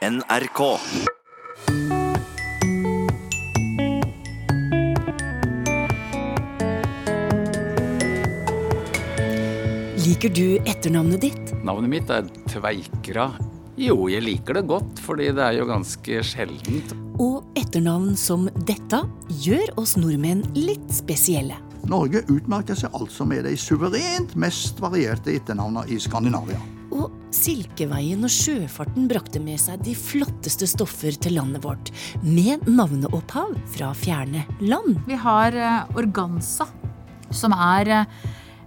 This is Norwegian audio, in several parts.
NRK. Liker du etternavnet ditt? Navnet mitt er Tveikra. Jo, jeg liker det godt, fordi det er jo ganske sjeldent. Og etternavn som dette gjør oss nordmenn litt spesielle. Norge utmerker seg altså med de suverent mest varierte etternavnene i Skandinavia. Silkeveien og sjøfarten brakte med seg de flotteste stoffer til landet vårt, med navneopphav fra fjerne land. Vi har eh, Organza, som er eh,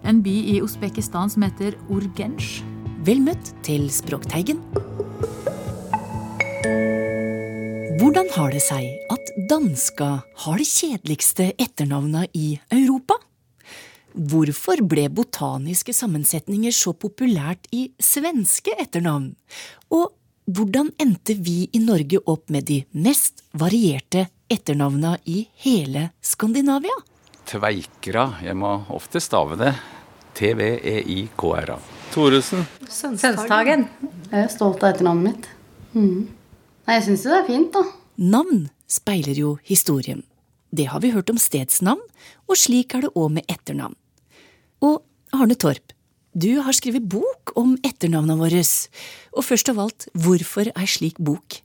en by i Usbekistan som heter Urgenj. Vel møtt til Språkteigen. Hvordan har det seg at danska har de kjedeligste etternavna i Europa? Hvorfor ble botaniske sammensetninger så populært i svenske etternavn? Og hvordan endte vi i Norge opp med de mest varierte etternavna i hele Skandinavia? Tveikra. Jeg må ofte stave det. T-v-e-i-k-r-a. Thoresen. Sønstagen. Jeg er stolt av etternavnet mitt. Mm. Nei, jeg syns jo det er fint, da. Navn speiler jo historien. Det har vi hørt om stedsnavn, og slik er det òg med etternavn. Og Arne Torp, du har skrevet bok om etternavna våre. Og først av alt, hvorfor ei slik bok?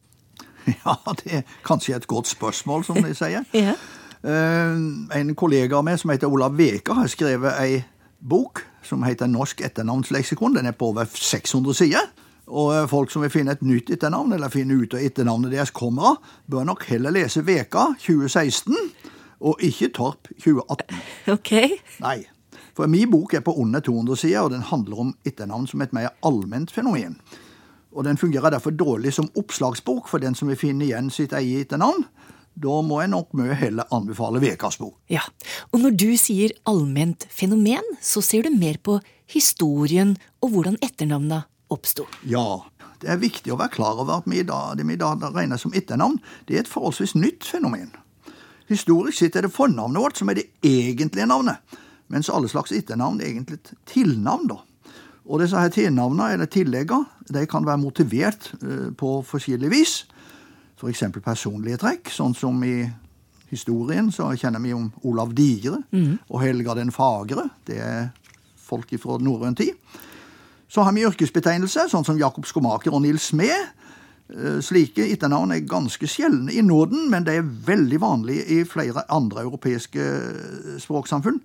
Ja, det er kanskje et godt spørsmål, som de sier. Ja. Eh, En kollega av meg som heter Olav Veka, har skrevet ei bok som heter Norsk etternavnsleksikon. Den er på over 600 sider. Og eh, folk som vil finne et nytt etternavn, eller finne ut av etternavnet deres kommer av, bør nok heller lese Veka 2016, og ikke Torp 2018. Ok. Nei. For min bok er på under 200 sider, og den handler om etternavn som et mer allment fenomen. Og den fungerer derfor dårlig som oppslagsbok for den som vil finne igjen sitt eget etternavn. Da må jeg nok mye heller anbefale Vekas bok. Ja, og når du sier allment fenomen, så ser du mer på historien og hvordan etternavna oppsto. Ja, det er viktig å være klar over at vi i dag, det vi i dag regner som etternavn, det er et forholdsvis nytt fenomen. Historisk sett er det fornavnet vårt som er det egentlige navnet, mens alle slags etternavn er egentlig tilnavn. da. Og disse her tilnavnene, eller tillegga, de kan være motivert eh, på forskjellig vis. F.eks. personlige trekk, sånn som i historien så kjenner vi om Olav Digre og Helga den fagre. Det er folk fra norrøn tid. Så har vi yrkesbetegnelse, sånn som Jakob Skomaker og Nils Smed. Eh, Slike etternavn er ganske sjeldne i Norden, men de er veldig vanlige i flere andre europeiske eh, språksamfunn.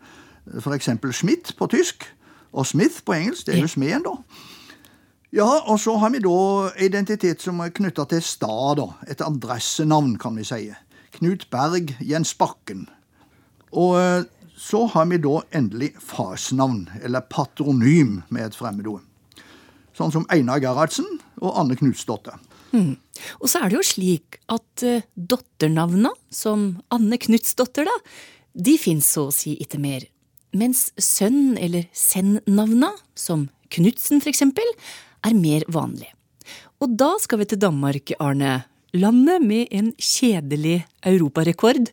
Eksempel Schmidt på tysk, og Smith på engelsk. Det er jo smeden, da. Ja, og så har vi da identitet som er knytta til stad, da. Et adressenavn, kan vi si. Knut Berg, Jens Bakken. Og eh, så har vi da endelig farsnavn, eller patronym med et fremmedord. Sånn som Einar Gerhardsen og Anne Knutsdotter. Og så er det jo slik at uh, dotternavna, som Anne Knutsdotter, da, de fins så å si ikke mer. Mens sønn- eller senn-navna, som Knutsen for eksempel, er mer vanlig. Og da skal vi til Danmark, Arne. Landet med en kjedelig europarekord.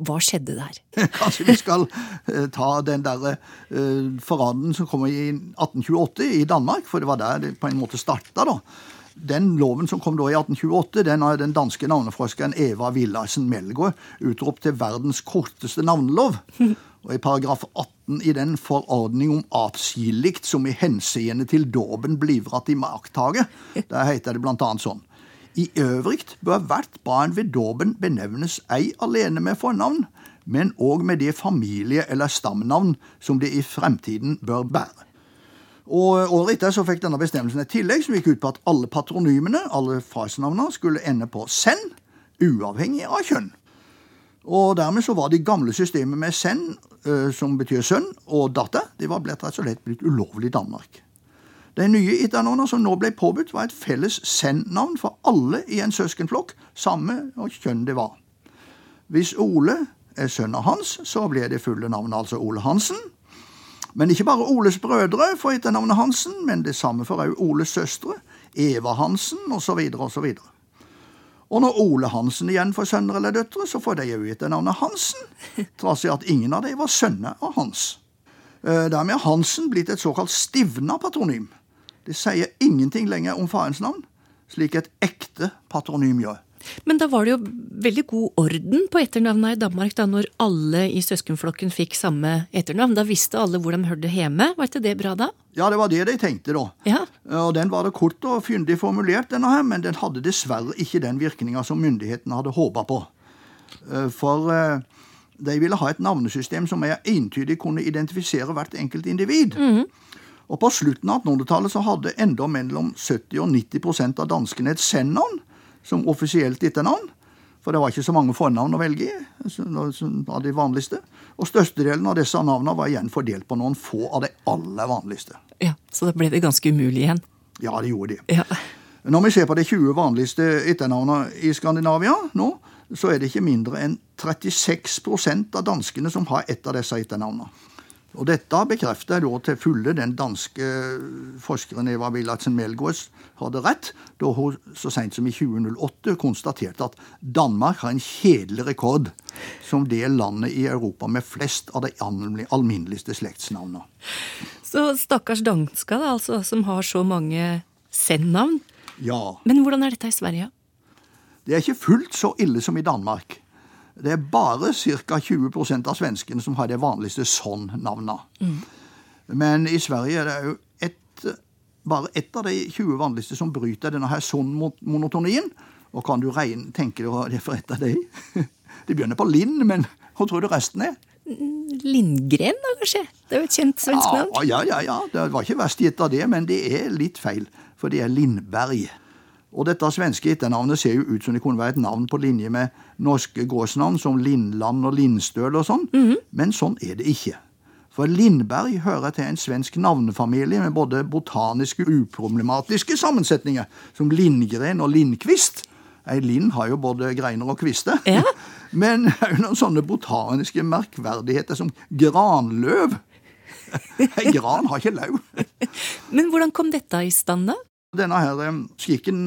Hva skjedde der? Kanskje vi skal eh, ta den der eh, foranden som kom i 1828 i Danmark, for det var der det på en måte starta, da. Den loven som kom da i 1828, den har den danske navneforskeren Eva Villarsen Melgaard utropt til verdens korteste navnelov. Og i paragraf 18 i den forordning om atskillig som i henseende til dåpen i marktaget, der heter det blant annet sånn. I øvrigt bør hvert barn ved dåpen benevnes ei alene med fornavn, men òg med det familie- eller stamnavn som det i fremtiden bør bære. Og Året etter så fikk denne bestemmelsen et tillegg som gikk ut på at alle patronymene, alle farsnavnene, skulle ende på send, uavhengig av kjønn. Og dermed så var de gamle systemet med senn, eh, som betyr sønn, og datter, det var blitt rett og slett blitt ulovlig i Danmark. De nye etternavnene som nå ble påbudt, var et felles send-navn for alle i en søskenflokk, samme og kjønn det var. Hvis Ole er sønnen Hans, så blir det fulle navnet altså Ole Hansen. Men ikke bare Oles brødre får etternavnet Hansen, men det samme for òg Oles søstre, Eva Hansen osv. osv. Og når Ole Hansen igjen får sønner eller døtre, så får de òg etternavnet Hansen, trass i at ingen av dem var sønner av Hans. Eh, Dermed er Hansen blitt et såkalt stivna patronym. Det sier ingenting lenger om farens navn, slik et ekte patronym gjør. Men da var det jo veldig god orden på etternavna i Danmark da når alle i søskenflokken fikk samme etternavn. Da visste alle hvor de hørte hjemme. Var ikke det bra da? Ja, det var det de tenkte, da. Ja. Og Den var det kort og fyndig formulert, denne her, men den hadde dessverre ikke den virkninga som myndighetene hadde håpa på. Eh, For eh, de ville ha et navnesystem som mer entydig kunne identifisere hvert enkelt individ. Og på slutten av 1800-tallet så hadde enda mellom 70 og 90% av danskene et sennavn som offisielt etternavn. For det var ikke så mange fornavn å velge i, av de vanligste. Og størstedelen av disse navnene var igjen fordelt på noen få av de aller vanligste. ja. Så da ble det ganske umulig igjen. Ja, det gjorde de. Ja. Når vi ser på de 20 vanligste etternavnene i Skandinavia nå, så er det ikke mindre enn 36% av danskene som har ett av disse etternavnene. Og dette bekrefter da til fulle den danske forskeren Eva Wilhelmsen Melgaas hadde rett, da hun så sent som i 2008 konstaterte at Danmark har en kjedelig rekord som det landet i Europa med flest av de alminneligste slektsnavnene. Så stakkars danska, da, altså, som har så mange send-navn. Ja. Men hvordan er dette i Sverige? Det er ikke fullt så ille som i Danmark. Det er bare ca. 20% av svenskene som har det vanligste sånn-navnet. Men i Sverige er det jo et, bare ett av de 20 vanligste som bryter denne her sånn-monotonien. Og kan du regne, tenke deg hva det er for et av de? De begynner på Linn, men hva tror du resten er? Lindgren, da, kanskje? Det er jo et kjent svensk navn. Ja, ja, ja. Det var ikke verst gitt av det, men det er litt feil. For det er Lindberg. Og dette svenske etternavnet ser jo ut som det kunne være et navn på linje med norske gårdsnavn som Lindland og Lindstøl og sånn, men sånn er det ikke. For Lindberg hører til en svensk navnefamilie med både botaniske uproblematiske sammensetninger, som Lindgren og Lindqvist. Ei lind har jo både greiner og kvister. Ja. Men òg noen sånne botaniske merkverdigheter som granløv. Ei gran har ikke løv. Men hvordan kom dette i stand, da? Denne her eh, skikken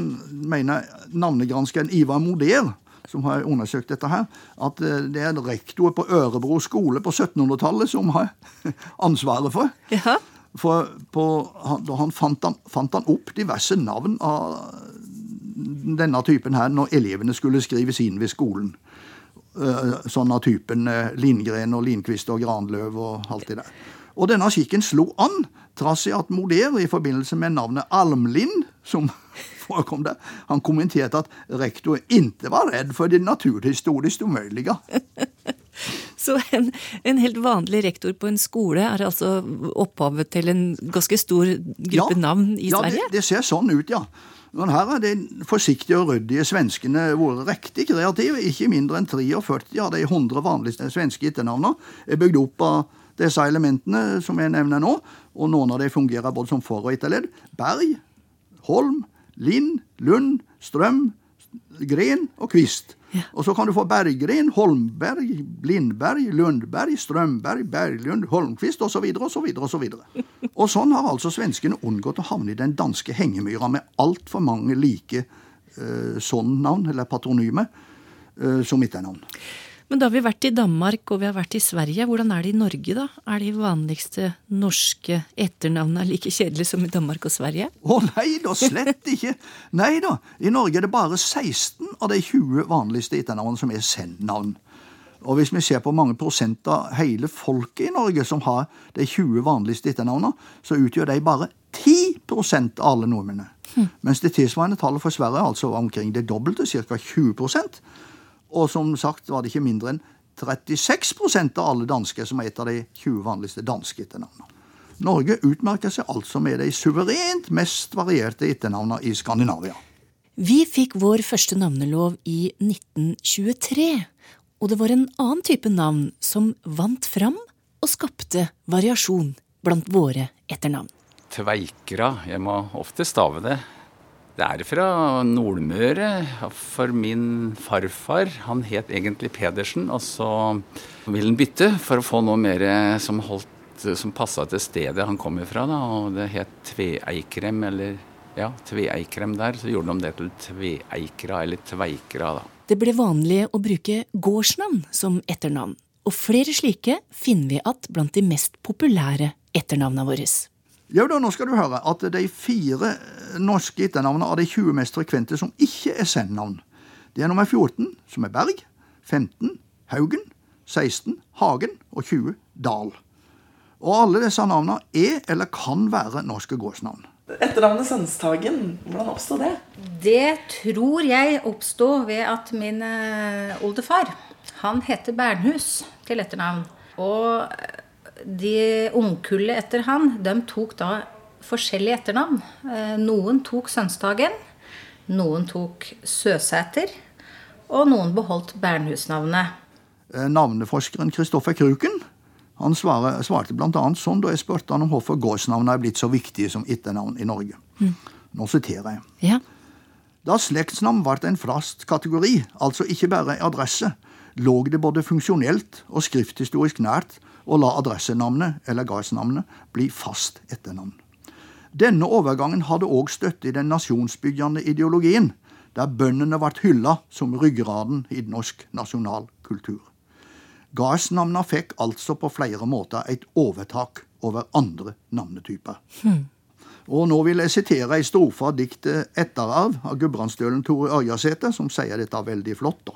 mener navnegranskeren Ivar Moder, som har undersøkt dette her, at eh, det er rektor på Ørebro skole på 1700-tallet som har ansvaret for. Ja. For på, da han fant, han fant han opp diverse navn av denne typen her når elevene skulle skrives inn ved skolen. Eh, Sånn av typen Lindgren og Lindqvist og Granløv og alt det der. Og denne skikken slo an, trass i at Moder i forbindelse med navnet Almlind, som forekom der, han kommenterte at rektor ikke var redd for det naturhistorisk umulige. Så en, en helt vanlig rektor på en skole er altså opphavet til en ganske stor gruppe navn i ja, Sverige? Det, det ser sånn ut, ja. Men her er de forsiktige og ryddige svenskene vært riktig kreative. Ikke mindre enn 43 av de 100 vanligste svenske etternavnene er bygd opp av disse elementene som jeg nevner nå, og noen av dem fungerer både som for- og etterledd. Berg, Holm, Lind, Lund, Strøm, Gren og Kvist. Og så kan du få Berggren, Holmberg, blindberg, Lundberg, Strømberg, Berglund, holmkvist osv. osv. osv. Og sånn har altså svenskene unngått å havne i den danske hengemyra med altfor mange like uh, sånn-navn, eller patronymer, uh, som etternavn. Men da har vi vært i Danmark og vi har vært i Sverige, hvordan er det i Norge da? Er de vanligste norske etternavnene like kjedelige som i Danmark og Sverige? Å nei da, slett ikke. Nei da, i Norge er det bare 16 av de 20 vanligste etternavnene som er send-navn. Og hvis vi ser på mange prosent av hele folket i Norge som har de 20 vanligste etternavnene, så utgjør de bare 10% av alle nordmennene. Mens det tilsvarende tallet for Sverige er altså omkring det dobbelte, ca. 20 Og som sagt var det ikke mindre enn 36% av alle dansker som er et av de 20 vanligste danske etternavnene. Norge utmerker seg altså med de suverent mest varierte etternavnene i Skandinavia. Vi fikk vår første navnelov i 1923, og det var en annen type navn som vant fram og skapte variasjon blant våre etternavn. Tveikra. Jeg må ofte stave det. Det er fra Nordmøre. For min farfar, han het egentlig Pedersen, og så ville han bytte for å få noe mer som, holdt, som passa til stedet han kom ifra. Da. Og det het Tveikrem, eller ja, Tveikrem der. Så gjorde de det til Tveikra, eller Tveikra, da. Det ble vanlig å bruke gårdsnavn som etternavn, og flere slike finner vi igjen blant de mest populære etternavna våre. Jo da, nå skal du høre at de fire norske etternavnene av de 20 mest frekvente som ikke er send-navn, det er nummer 14, som er Berg, 15 Haugen, 16 Hagen og 20 Dal. Og alle disse navnene er eller kan være norske gårdsnavn. Etternavnet Sønstagen, hvordan oppstod det? Det tror jeg oppstod ved at min eh, oldefar, han heter Bernhus til etternavn. Og de ungkullet etter han, de tok da forskjellige etternavn. Eh, Noen tok Sønstagen, noen tok Søsæter, og noen beholdt Bernhus-navnet. Eh, Navneforskeren Kristoffer Kruken han svare, svarte bl.a. sånn da jeg spurte han om hvorfor gårdsnavnene er blitt så viktige som etternavn i Norge. Nå siterer jeg. Ja. Da slektsnavn ble en fast kategori, altså ikke bare adresse, lå det både funksjonelt og skrifthistorisk nært å la adressenavnet eller gardsnavnet bli fast etternavn. Denne overgangen hadde òg støtte i den nasjonsbyggende ideologien, der bøndene ble hylla som ryggraden i norsk nasjonal kultur. Gardsnavna fikk altså på flere måter et overtak over andre navnetyper. Og nå vil jeg sitere ei strofe av diktet 'Etterarv' av gudbrandsdølen Tore Ørjasæter, som sier dette veldig flott. da.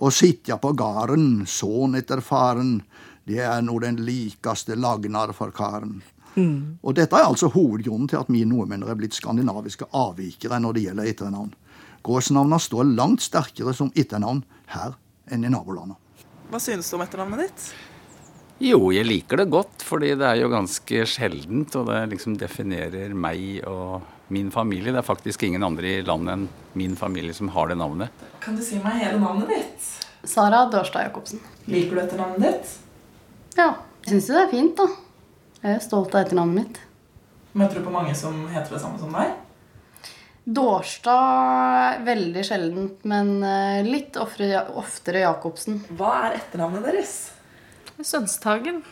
Å sitja på garden, sånn etter faren, det er nå den likeste lagnar for karen. Og dette er altså hovedgrunnen til at vi nordmenn er blitt skandinaviske avvikere når det gjelder etternavn. Gårdsnavna står langt sterkere som etternavn her enn i nabolandene. Hva synes du om etternavnet ditt? Jo, jeg liker det godt, fordi det er jo ganske sjeldent, og det liksom definerer meg og min familie. Det er faktisk ingen andre i landet enn min familie som har det navnet. Kan du si meg hele navnet ditt? Sara Dørstad Jacobsen. Liker du etternavnet ditt? Ja, jeg syns jo det er fint, da. Jeg er stolt av etternavnet mitt. Møter du på mange som heter det samme som deg? Dårstad veldig sjeldent, men eh, litt oftere, oftere Jacobsen. Hva er etternavnet deres? Sønstagen.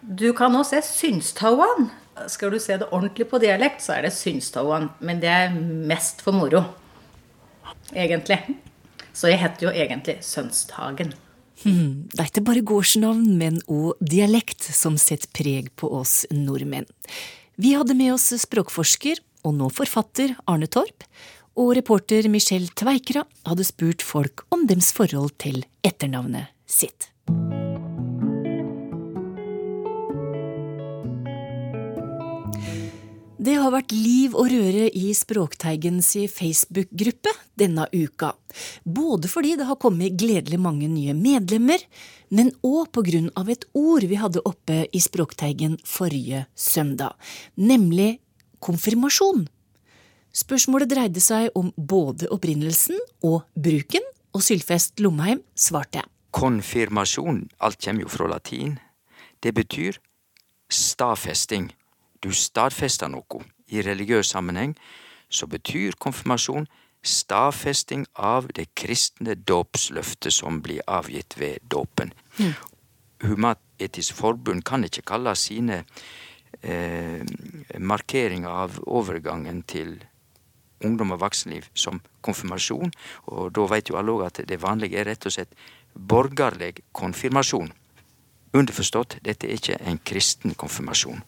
Du kan også se Synstauan. Skal du se det ordentlig på dialekt, så er det Synstauan. Men det er mest for moro. Egentlig. Så jeg heter jo egentlig Sønsthagen. Det er ikke bare gårdsnavn, men òg dialekt som setter preg på oss nordmenn. Vi hadde med oss språkforsker, og nå forfatter, Arne Torp, og reporter Michelle Tveikra hadde spurt folk om dems forhold til etternavnet sitt. Det har vært liv og røre i Språkteigens Facebook-gruppe denne uka. Både fordi det har kommet gledelig mange nye medlemmer, men òg av et ord vi hadde oppe i Språkteigen forrige søndag, nemlig konfirmasjon. Spørsmålet dreide seg om både opprinnelsen og bruken, og Sylfest Lomheim svarte. Konfirmasjon, alt kommer jo fra latin. Det betyr stadfesting. Du stadfester noe. I religiøs sammenheng så betyr konfirmasjon stadfesting av det kristne dåpsløftet som blir avgitt ved dåpen. Human-Etisk Forbund kan ikke kalle sine eh, markeringer av overgangen til ungdom og voksenliv som konfirmasjon, og da vet jo alle òg at det vanlige er rett og slett borgerlig konfirmasjon. Underforstått, dette er ikke en kristen konfirmasjon.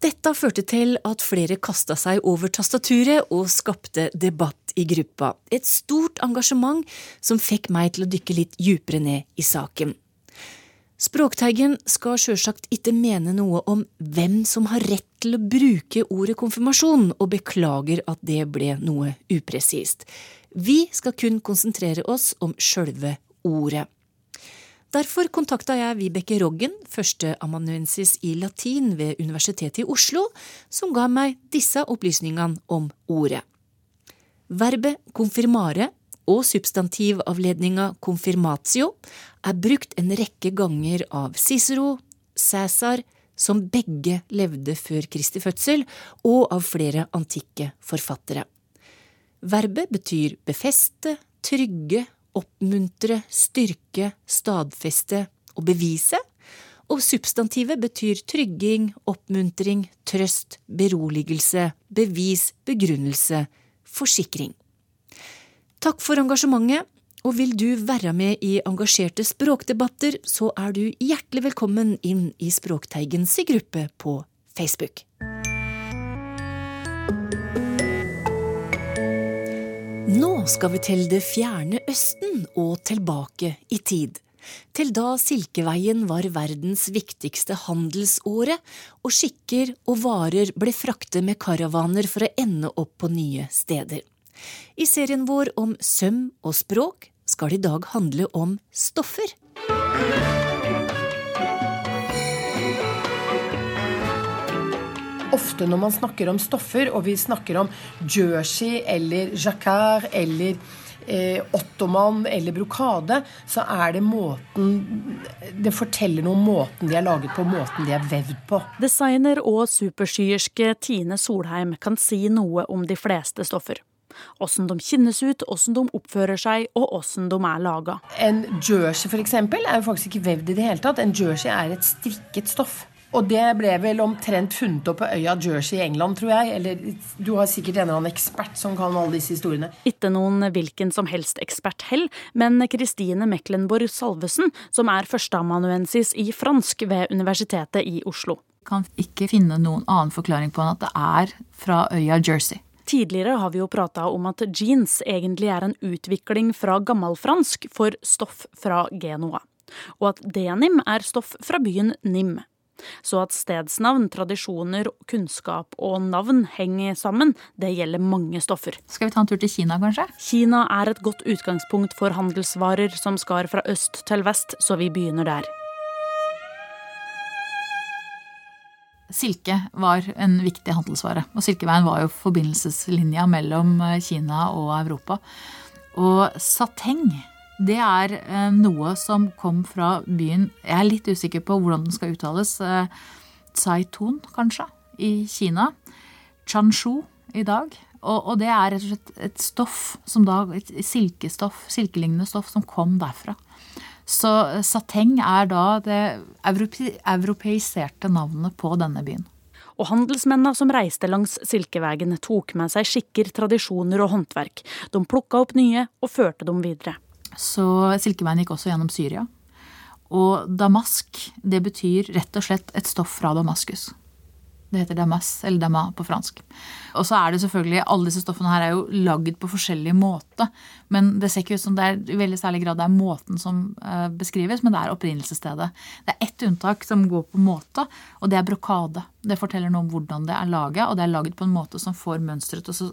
Dette førte til at flere kasta seg over tastaturet og skapte debatt i gruppa. Et stort engasjement som fikk meg til å dykke litt djupere ned i saken. Språkteigen skal sjølsagt ikke mene noe om hvem som har rett til å bruke ordet konfirmasjon, og beklager at det ble noe upresist. Vi skal kun konsentrere oss om sjølve ordet. Derfor kontakta jeg Vibeke Roggen, førsteamanuensis i latin ved Universitetet i Oslo, som ga meg disse opplysningene om ordet. Verbet confirmare og substantivavledninga confirmatio er brukt en rekke ganger av Cicero, Cæsar, som begge levde før Kristi fødsel, og av flere antikke forfattere. Verbet betyr befeste, trygge, oppmuntre, styrke, stadfeste og bevise, og substantivet betyr trygging, oppmuntring, trøst, beroligelse, bevis, begrunnelse, forsikring. Takk for engasjementet, og vil du være med i engasjerte språkdebatter, så er du hjertelig velkommen inn i Språkteigens gruppe på Facebook. Skal vi til det fjerne Østen og tilbake i tid. Til da Silkeveien var verdens viktigste handelsåre, og skikker og varer ble fraktet med karavaner for å ende opp på nye steder. I serien vår om søm og språk skal det i dag handle om stoffer. Ofte når man snakker om stoffer, og vi snakker om jersey eller jacquard eller eh, ottoman eller brokade, så er det måten Det forteller noe om måten de er laget på, måten de er vevd på. Designer og supersyerske Tine Solheim kan si noe om de fleste stoffer. Åssen de kinnes ut, åssen de oppfører seg, og åssen de er laga. En jersey for eksempel, er jo faktisk ikke vevd i det hele tatt. En jersey er et strikket stoff. Og det ble vel omtrent funnet opp på øya Jersey i England, tror jeg. Eller du har sikkert en eller annen ekspert som kan alle disse historiene. Ikke noen hvilken som helst ekspert hell, men Kristine Mecklenborg Salvesen, som er førsteamanuensis i fransk ved Universitetet i Oslo. Kan ikke finne noen annen forklaring på enn at det er fra øya Jersey. Tidligere har vi jo prata om at jeans egentlig er en utvikling fra gammelfransk for stoff fra Genoa, og at denim er stoff fra byen Nim. Så at stedsnavn, tradisjoner, kunnskap og navn henger sammen, det gjelder mange stoffer. Skal vi ta en tur til Kina, kanskje? Kina er et godt utgangspunkt for handelsvarer som skar fra øst til vest, så vi begynner der. Silke var en viktig handelsvare, og Silkeveien var jo forbindelseslinja mellom eh, Kina og Europa. Og sateng, det er eh, noe som kom fra byen Jeg er litt usikker på hvordan den skal uttales. Eh, Zaitun, kanskje, i Kina. Chanshu i dag. Og, og, det er rett og slett et stoff som da, et silkestoff, silkelignende stoff som kom derfra. Så sateng er da det europe, europeiserte navnet på denne byen. Og handelsmennene som reiste langs Silkeveien, tok med seg skikker, tradisjoner og håndverk. De plukka opp nye og førte dem videre. Så Silkeveien gikk også gjennom Syria. Og damask, det betyr rett og slett et stoff fra Damaskus. Det heter damas, eller dama på fransk. Og så er det selvfølgelig, Alle disse stoffene her er jo lagd på forskjellig måte. Men det ser ikke ut som det er i veldig særlig grad det er måten som uh, beskrives, men det er opprinnelsesstedet. Det er ett unntak som går på måte, og det er brokade. Det forteller noe om hvordan det er laget, og det er laget på en måte som får mønsteret til å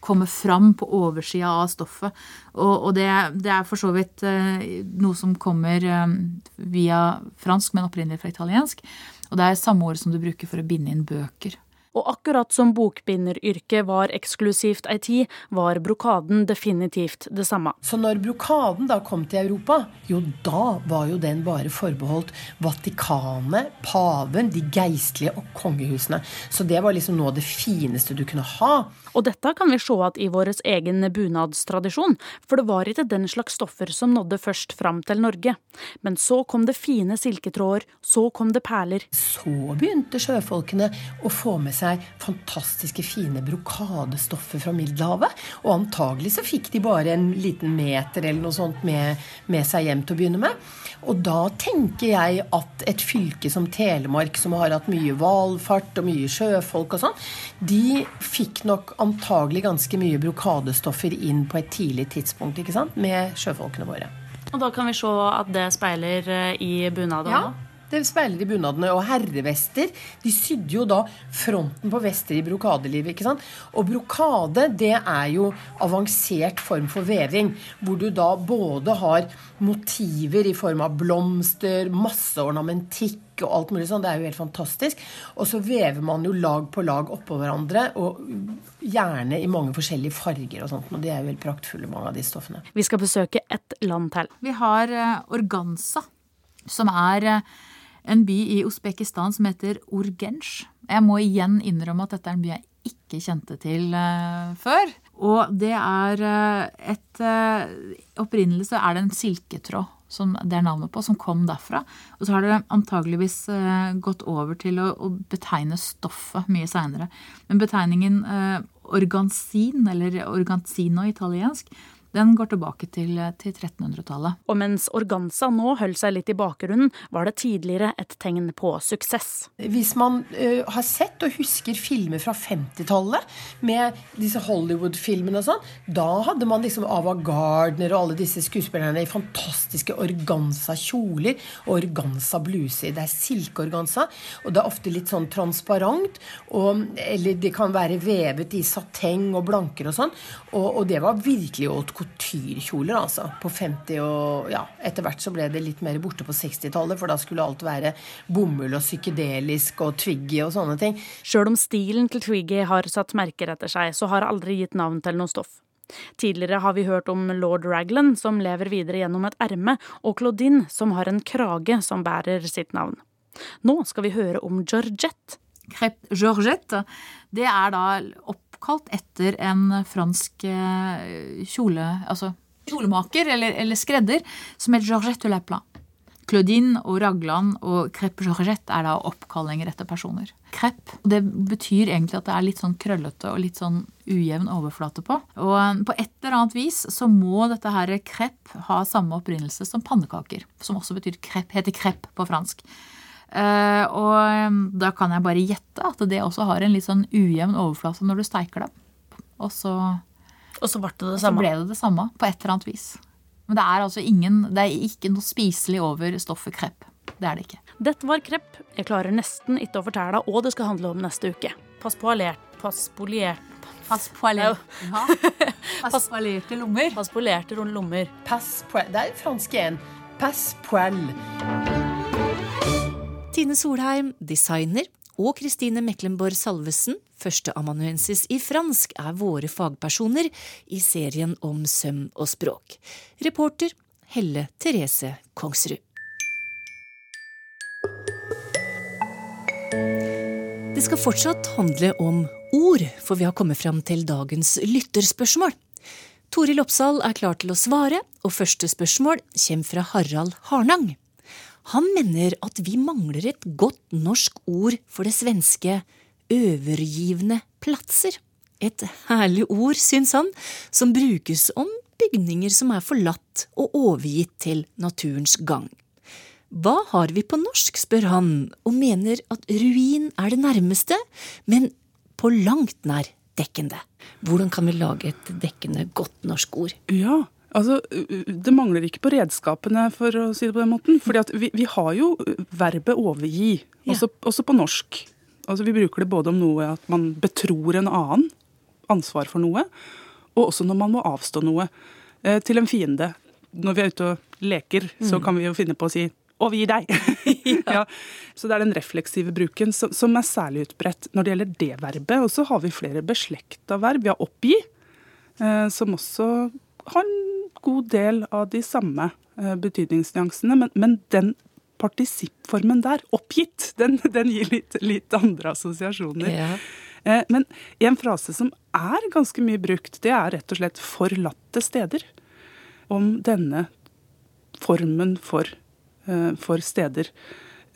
komme fram på oversida av stoffet. Og, og det, det, er for så vidt eh, noe som kommer eh, via fransk, men opprinnelig fra italiensk. Og det er samme ord som du bruker for å binde inn bøker. Og akkurat som bokbinderyrket var eksklusivt ei tid, var brokaden definitivt det samme. Så når brokaden da kom til Europa, jo da var jo den bare forbeholdt Vatikanet, paven, de geistlige og kongehusene. Så det var liksom noe av det fineste du kunne ha. Og dette kan vi se at i vår egen bunadstradisjon, for det var ikke den slags stoffer som nådde først fram til Norge. Men så kom det fine silketråder, så kom det perler. Så begynte sjøfolkene å få med seg fantastiske, fine brokadestoffer fra Middelhavet. Og antagelig så fikk de bare en liten meter eller noe sånt med, med seg hjem til å begynne med. Og da tenker jeg at et fylke som Telemark, som har hatt mye hvalfart og mye sjøfolk og sånn, de fikk nok antagelig ganske mye brokadestoffer inn på et tidlig tidspunkt ikke sant? med sjøfolkene våre. Og da kan vi se at det speiler i i bunaden ja. Det speiler i bunadene. Og herrevester de sydde jo da fronten på vester i brokadelivet. ikke sant? Og brokade det er jo avansert form for veving. Hvor du da både har motiver i form av blomster, masse ornamentikk og alt mulig sånn. Det er jo helt fantastisk. Og så vever man jo lag på lag oppå hverandre. og Gjerne i mange forskjellige farger og sånt. Og de er jo helt praktfulle, mange av de stoffene. Vi skal besøke ett land til. Vi har uh, organza, som er uh, en by i Usbekistan som heter Urgenj. Jeg må igjen innrømme at dette er en by jeg ikke kjente til uh, før. Og det er uh, et uh, Opprinnelig er det en silketråd som det er navnet på, som kom derfra. Og så har det antageligvis gått over til å, å betegne stoffet mye seinere. Men betegningen organsin, eller organsino italiensk, Den går tilbake til, til 1300-tallet. Og mens organza nå holdt seg litt i bakgrunnen, var det tidligere et tegn på suksess. Hvis man uh, har sett og husker filmer fra 50-tallet, med disse Hollywood-filmene og sånn, da hadde man liksom Ava Gardner og alle disse skuespillerne i fantastiske organza-kjoler og organza-bluser. Det er silkeorganza, og det er ofte litt sånn transparent, og, eller det kan være vevet i sateng og blanker og sånn, og, og det var virkelig haute couture-kjoler, altså. På 50- og ja, etter hvert så ble det litt mer borte på 60-tallet, for da skulle alt være bomull og psykedelisk og Twiggy og sånne ting. Sjøl om stilen til Twiggy har satt merker etter seg, så har det aldri gitt navn til noe stoff. Tidligere har vi hørt om lord Raglan, som lever videre gjennom et erme, og Claudine, som har en krage som bærer sitt navn. Nå skal vi høre om Georgette. Georgette, det er da oppkalt etter en fransk eh, kjole, altså kjolemaker eller, eller skredder som het Georgette Leplan. Claudine og Ragland og Crepe Georgette er da oppkallinger etter personer. Crepe det betyr egentlig at det er litt sånn krøllete og litt sånn ujevn overflate på. Og eh, på et eller annet vis så må dette her crepe ha samme opprinnelse som pannekaker. Som også betyr crepe, heter crepe på fransk. Uh, og da kan jeg bare gjette at det også har en litt sånn ujevn overflate når du steiker det. Og så, og så, ble, det det så ble det det samme på et eller annet vis. Men det er altså ingen, det er ikke noe spiselig over stoffet krepp. Det er det ikke. Dette var krepp. Jeg klarer nesten ikke å fortelle hva det skal handle om neste uke. Pass på alert. Pass poliert. Pass på. Ja. Pass på lommer. Pass på lommer. Pass poil. Det er fransk igjen. Pass poil. Tine Solheim, designer, og Kristine Meklenborg Salvesen, førsteamanuensis i fransk, er våre fagpersoner i serien om søm og språk. Reporter Helle Therese Kongsrud. Det skal fortsatt handle om ord, for vi har kommet fram til dagens lytterspørsmål. Toril Oppsal er klar til å svare, og første spørsmål kommer fra Harald Harnang. Han mener at vi mangler et godt norsk ord for det svenske overgivne platser. Et herlig ord, syns han, som brukes om bygninger som er forlatt og overgitt til naturens gang. Hva har vi på norsk, spør han, og mener at ruin er det nærmeste, men på langt nær dekkende. Hvordan kan vi lage et dekkende, godt norsk ord? Ja, Altså, Det mangler ikke på redskapene, for å si det på den måten. fordi vi, vi, har jo verbet overgi, også, ja. også, på norsk. Altså, Vi bruker det både om noe at man betror en annen ansvar for noe, og også når man må avstå noe eh, til en fiende. Når vi er ute og leker, mm. så kan vi jo finne på å si 'overgi deg'. ja. Så det er den refleksive bruken som, som, er særlig utbredt når det gjelder det verbet. Og så har vi flere beslekta verb. Vi har 'oppgi', eh, som også har en god del av de samme eh, betydningsnyansene, men, men den partisippformen der, oppgitt, den, den gir litt, litt, andre assosiasjoner. Ja. Eh, men en frase som er ganske mye brukt, det er rett og slett 'forlatte steder'. Om denne formen for, eh, for steder.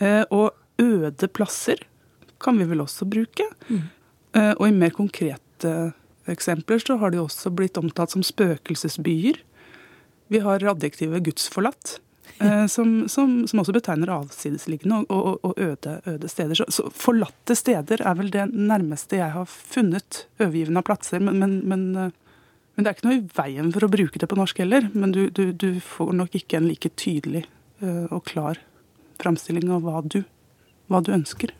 Og øde plasser kan vi vel også bruke. Mm. Og i mer konkrete eksempler så har de også blitt omtalt som spøkelsesbyer. Vi har adjektivet gudsforlatt. Eh, som, som, som, også betegner avsidesliggende og, og, og øde, øde, steder. Så, så, forlatte steder er vel det nærmeste jeg har funnet overgivende av plasser. Men, men, men, eh, men, det er ikke noe i veien for å bruke det på norsk heller. Men du, du, du får nok ikke en like tydelig uh, og klar framstilling av hva du, hva du ønsker.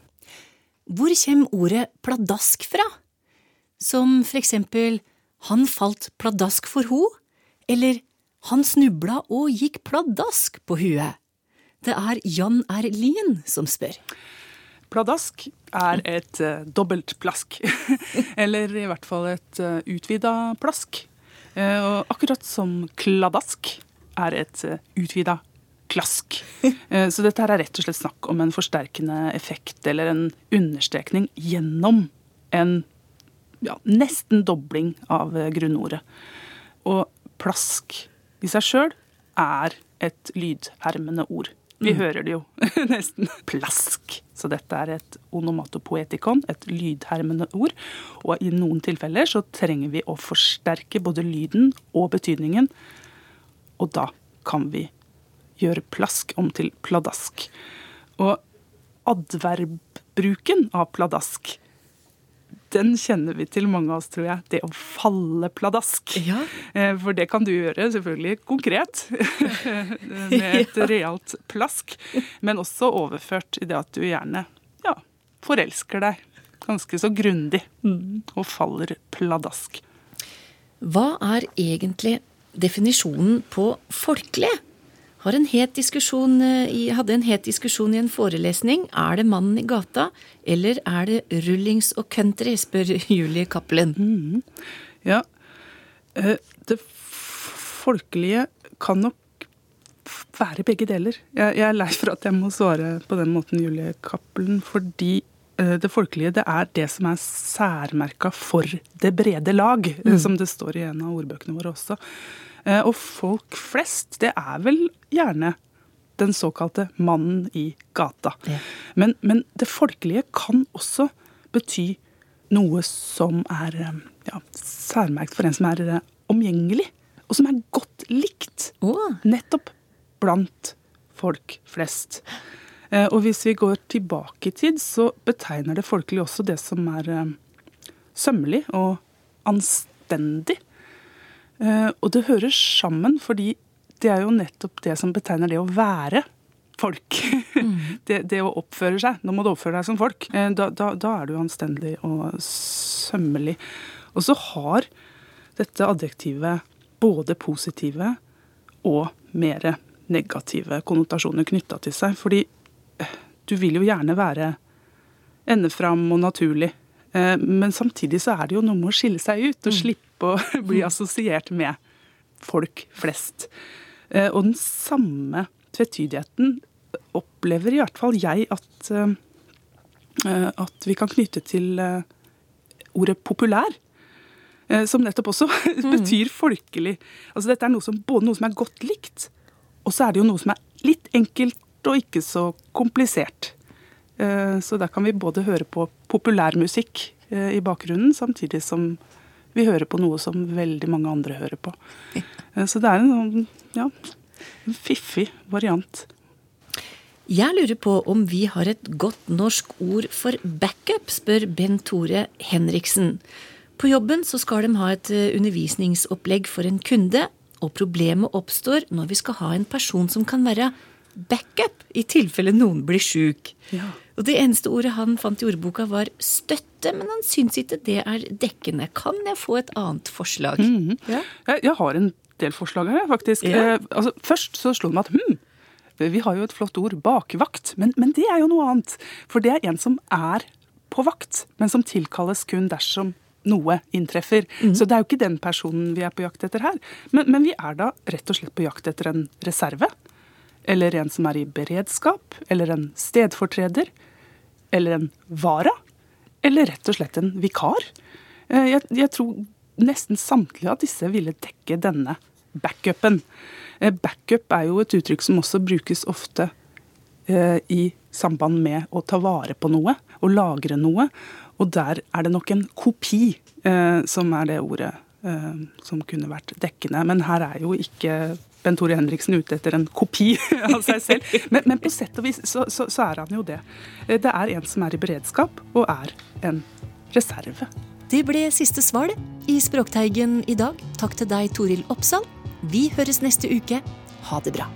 Hvor kommer ordet pladask fra? Som for eksempel han falt pladask for ho, eller han snubla og gikk pladask på huet. Det er Jan R. Lien som spør. Pladask er et uh, dobbelt plask. Eller i hvert fall et uh, utvida plask. Uh, og akkurat som kladask er et uh, utvida klask. Uh, så dette her er rett og slett snakk om en forsterkende effekt eller en understrekning gjennom en ja, nesten dobling av grunnordet. Og plask i seg sjøl er et lydhermende ord. Vi hører det jo nesten. Plask. Så dette er et onomatopoetikon, et lydhermende ord. Og i noen tilfeller så trenger vi å forsterke både lyden og betydningen. Og da kan vi gjøre plask om til pladask. Og adverbbruken av pladask den kjenner vi til mange av oss, tror jeg. Det å falle pladask. Ja. Eh, For det kan du gjøre, selvfølgelig konkret, med et realt plask. Men også overført i det at du gjerne ja, forelsker deg ganske så grundig og faller pladask. Hva er egentlig definisjonen på folkelig? Har en eh, hadde en het diskusjon i en forelesning. Er det mannen i gata, eller er det rullings og country, spør Julie Cappelen. Ja, eh, det folkelige kan nok være begge deler. Jeg, jeg er lei for at jeg må svare på den måten, Julie Cappelen, fordi eh, det folkelige det er det som er særmerka for det brede lag, mm. som det står i en av ordbøkene våre også. Eh, Og folk flest, det er vel gjerne den såkalte mannen i gata. Men, men det folkelige kan også bety noe som er eh, ja, særmerkt for en som er eh, omgjengelig, og som er godt likt. Nettopp blant folk flest. Og hvis vi går tilbake i tid, så betegner det folkelige også det som er sømmelig og anstendig. Eh, Og det hører sammen, fordi det er jo nettopp det som betegner det å være folk. Det, det å oppføre seg. Nå må du oppføre deg som folk. Eh, Da, da, da er du anstendig og sømmelig. Og så har dette adjektivet både positive og mer negative konnotasjoner knytta til seg. Fordi eh, du vil jo gjerne være endefram og naturlig. Eh, Men samtidig så er det jo noe med å skille seg ut og slippe å bli assosiert med folk flest. Eh, Og den samme tvetydigheten opplever i hvert fall jeg at, eh, at vi kan knytte til ordet populær. Som nettopp også betyr folkelig. Altså Dette er noe som, både noe som er godt likt, og så er det jo noe som er litt enkelt og ikke så komplisert. Eh, Så der kan vi både høre på populærmusikk eh, i bakgrunnen, samtidig som vi hører på noe som veldig mange andre hører på. Eh, Så det er en sånn, ja, en fiffig variant. Jeg lurer på om vi har et godt norsk ord for backup, spør Ben Tore Henriksen. På jobben så skal de ha et undervisningsopplegg for en kunde, og problemet oppstår når vi skal ha en person som kan være backup i tilfelle noen blir sjuk. Og Det eneste ordet han fant i ordboka var støtte, men han syns ikke det er dekkende. Kan jeg få et annet forslag? Ja. Jeg, jeg har en del forslag her, faktisk. Ja. Eh, altså, først så slo det meg at hm, vi har jo et flott ord, bakvakt. Men, men det er jo noe annet. For det er en som er på vakt, men som tilkalles kun dersom noe inntreffer. Så det er jo ikke den personen vi er på jakt etter her. Men, men vi er da rett og slett på jakt etter en reserve. Eller en som er i beredskap. Eller en stedfortreder. Eller en vara. Eller rett og slett en vikar. Eh, Jeg, jeg tror nesten samtlige av disse ville dekke denne backupen. Eh, Backup er jo et uttrykk som også brukes ofte eh, i samband med å ta vare på noe og lagre noe. Og der er det nok en kopi som er det ordet som kunne vært dekkende. Men her er jo ikke Bent Tore Henriksen ute etter en kopi av seg selv. Men, men på sett og vis så, så, så er han jo det. Eh, Det er en som er i beredskap, og er en reserve. Det ble siste svar i Språkteigen i dag. Takk til deg, Toril Oppsal. Vi høres neste uke. Ha det bra.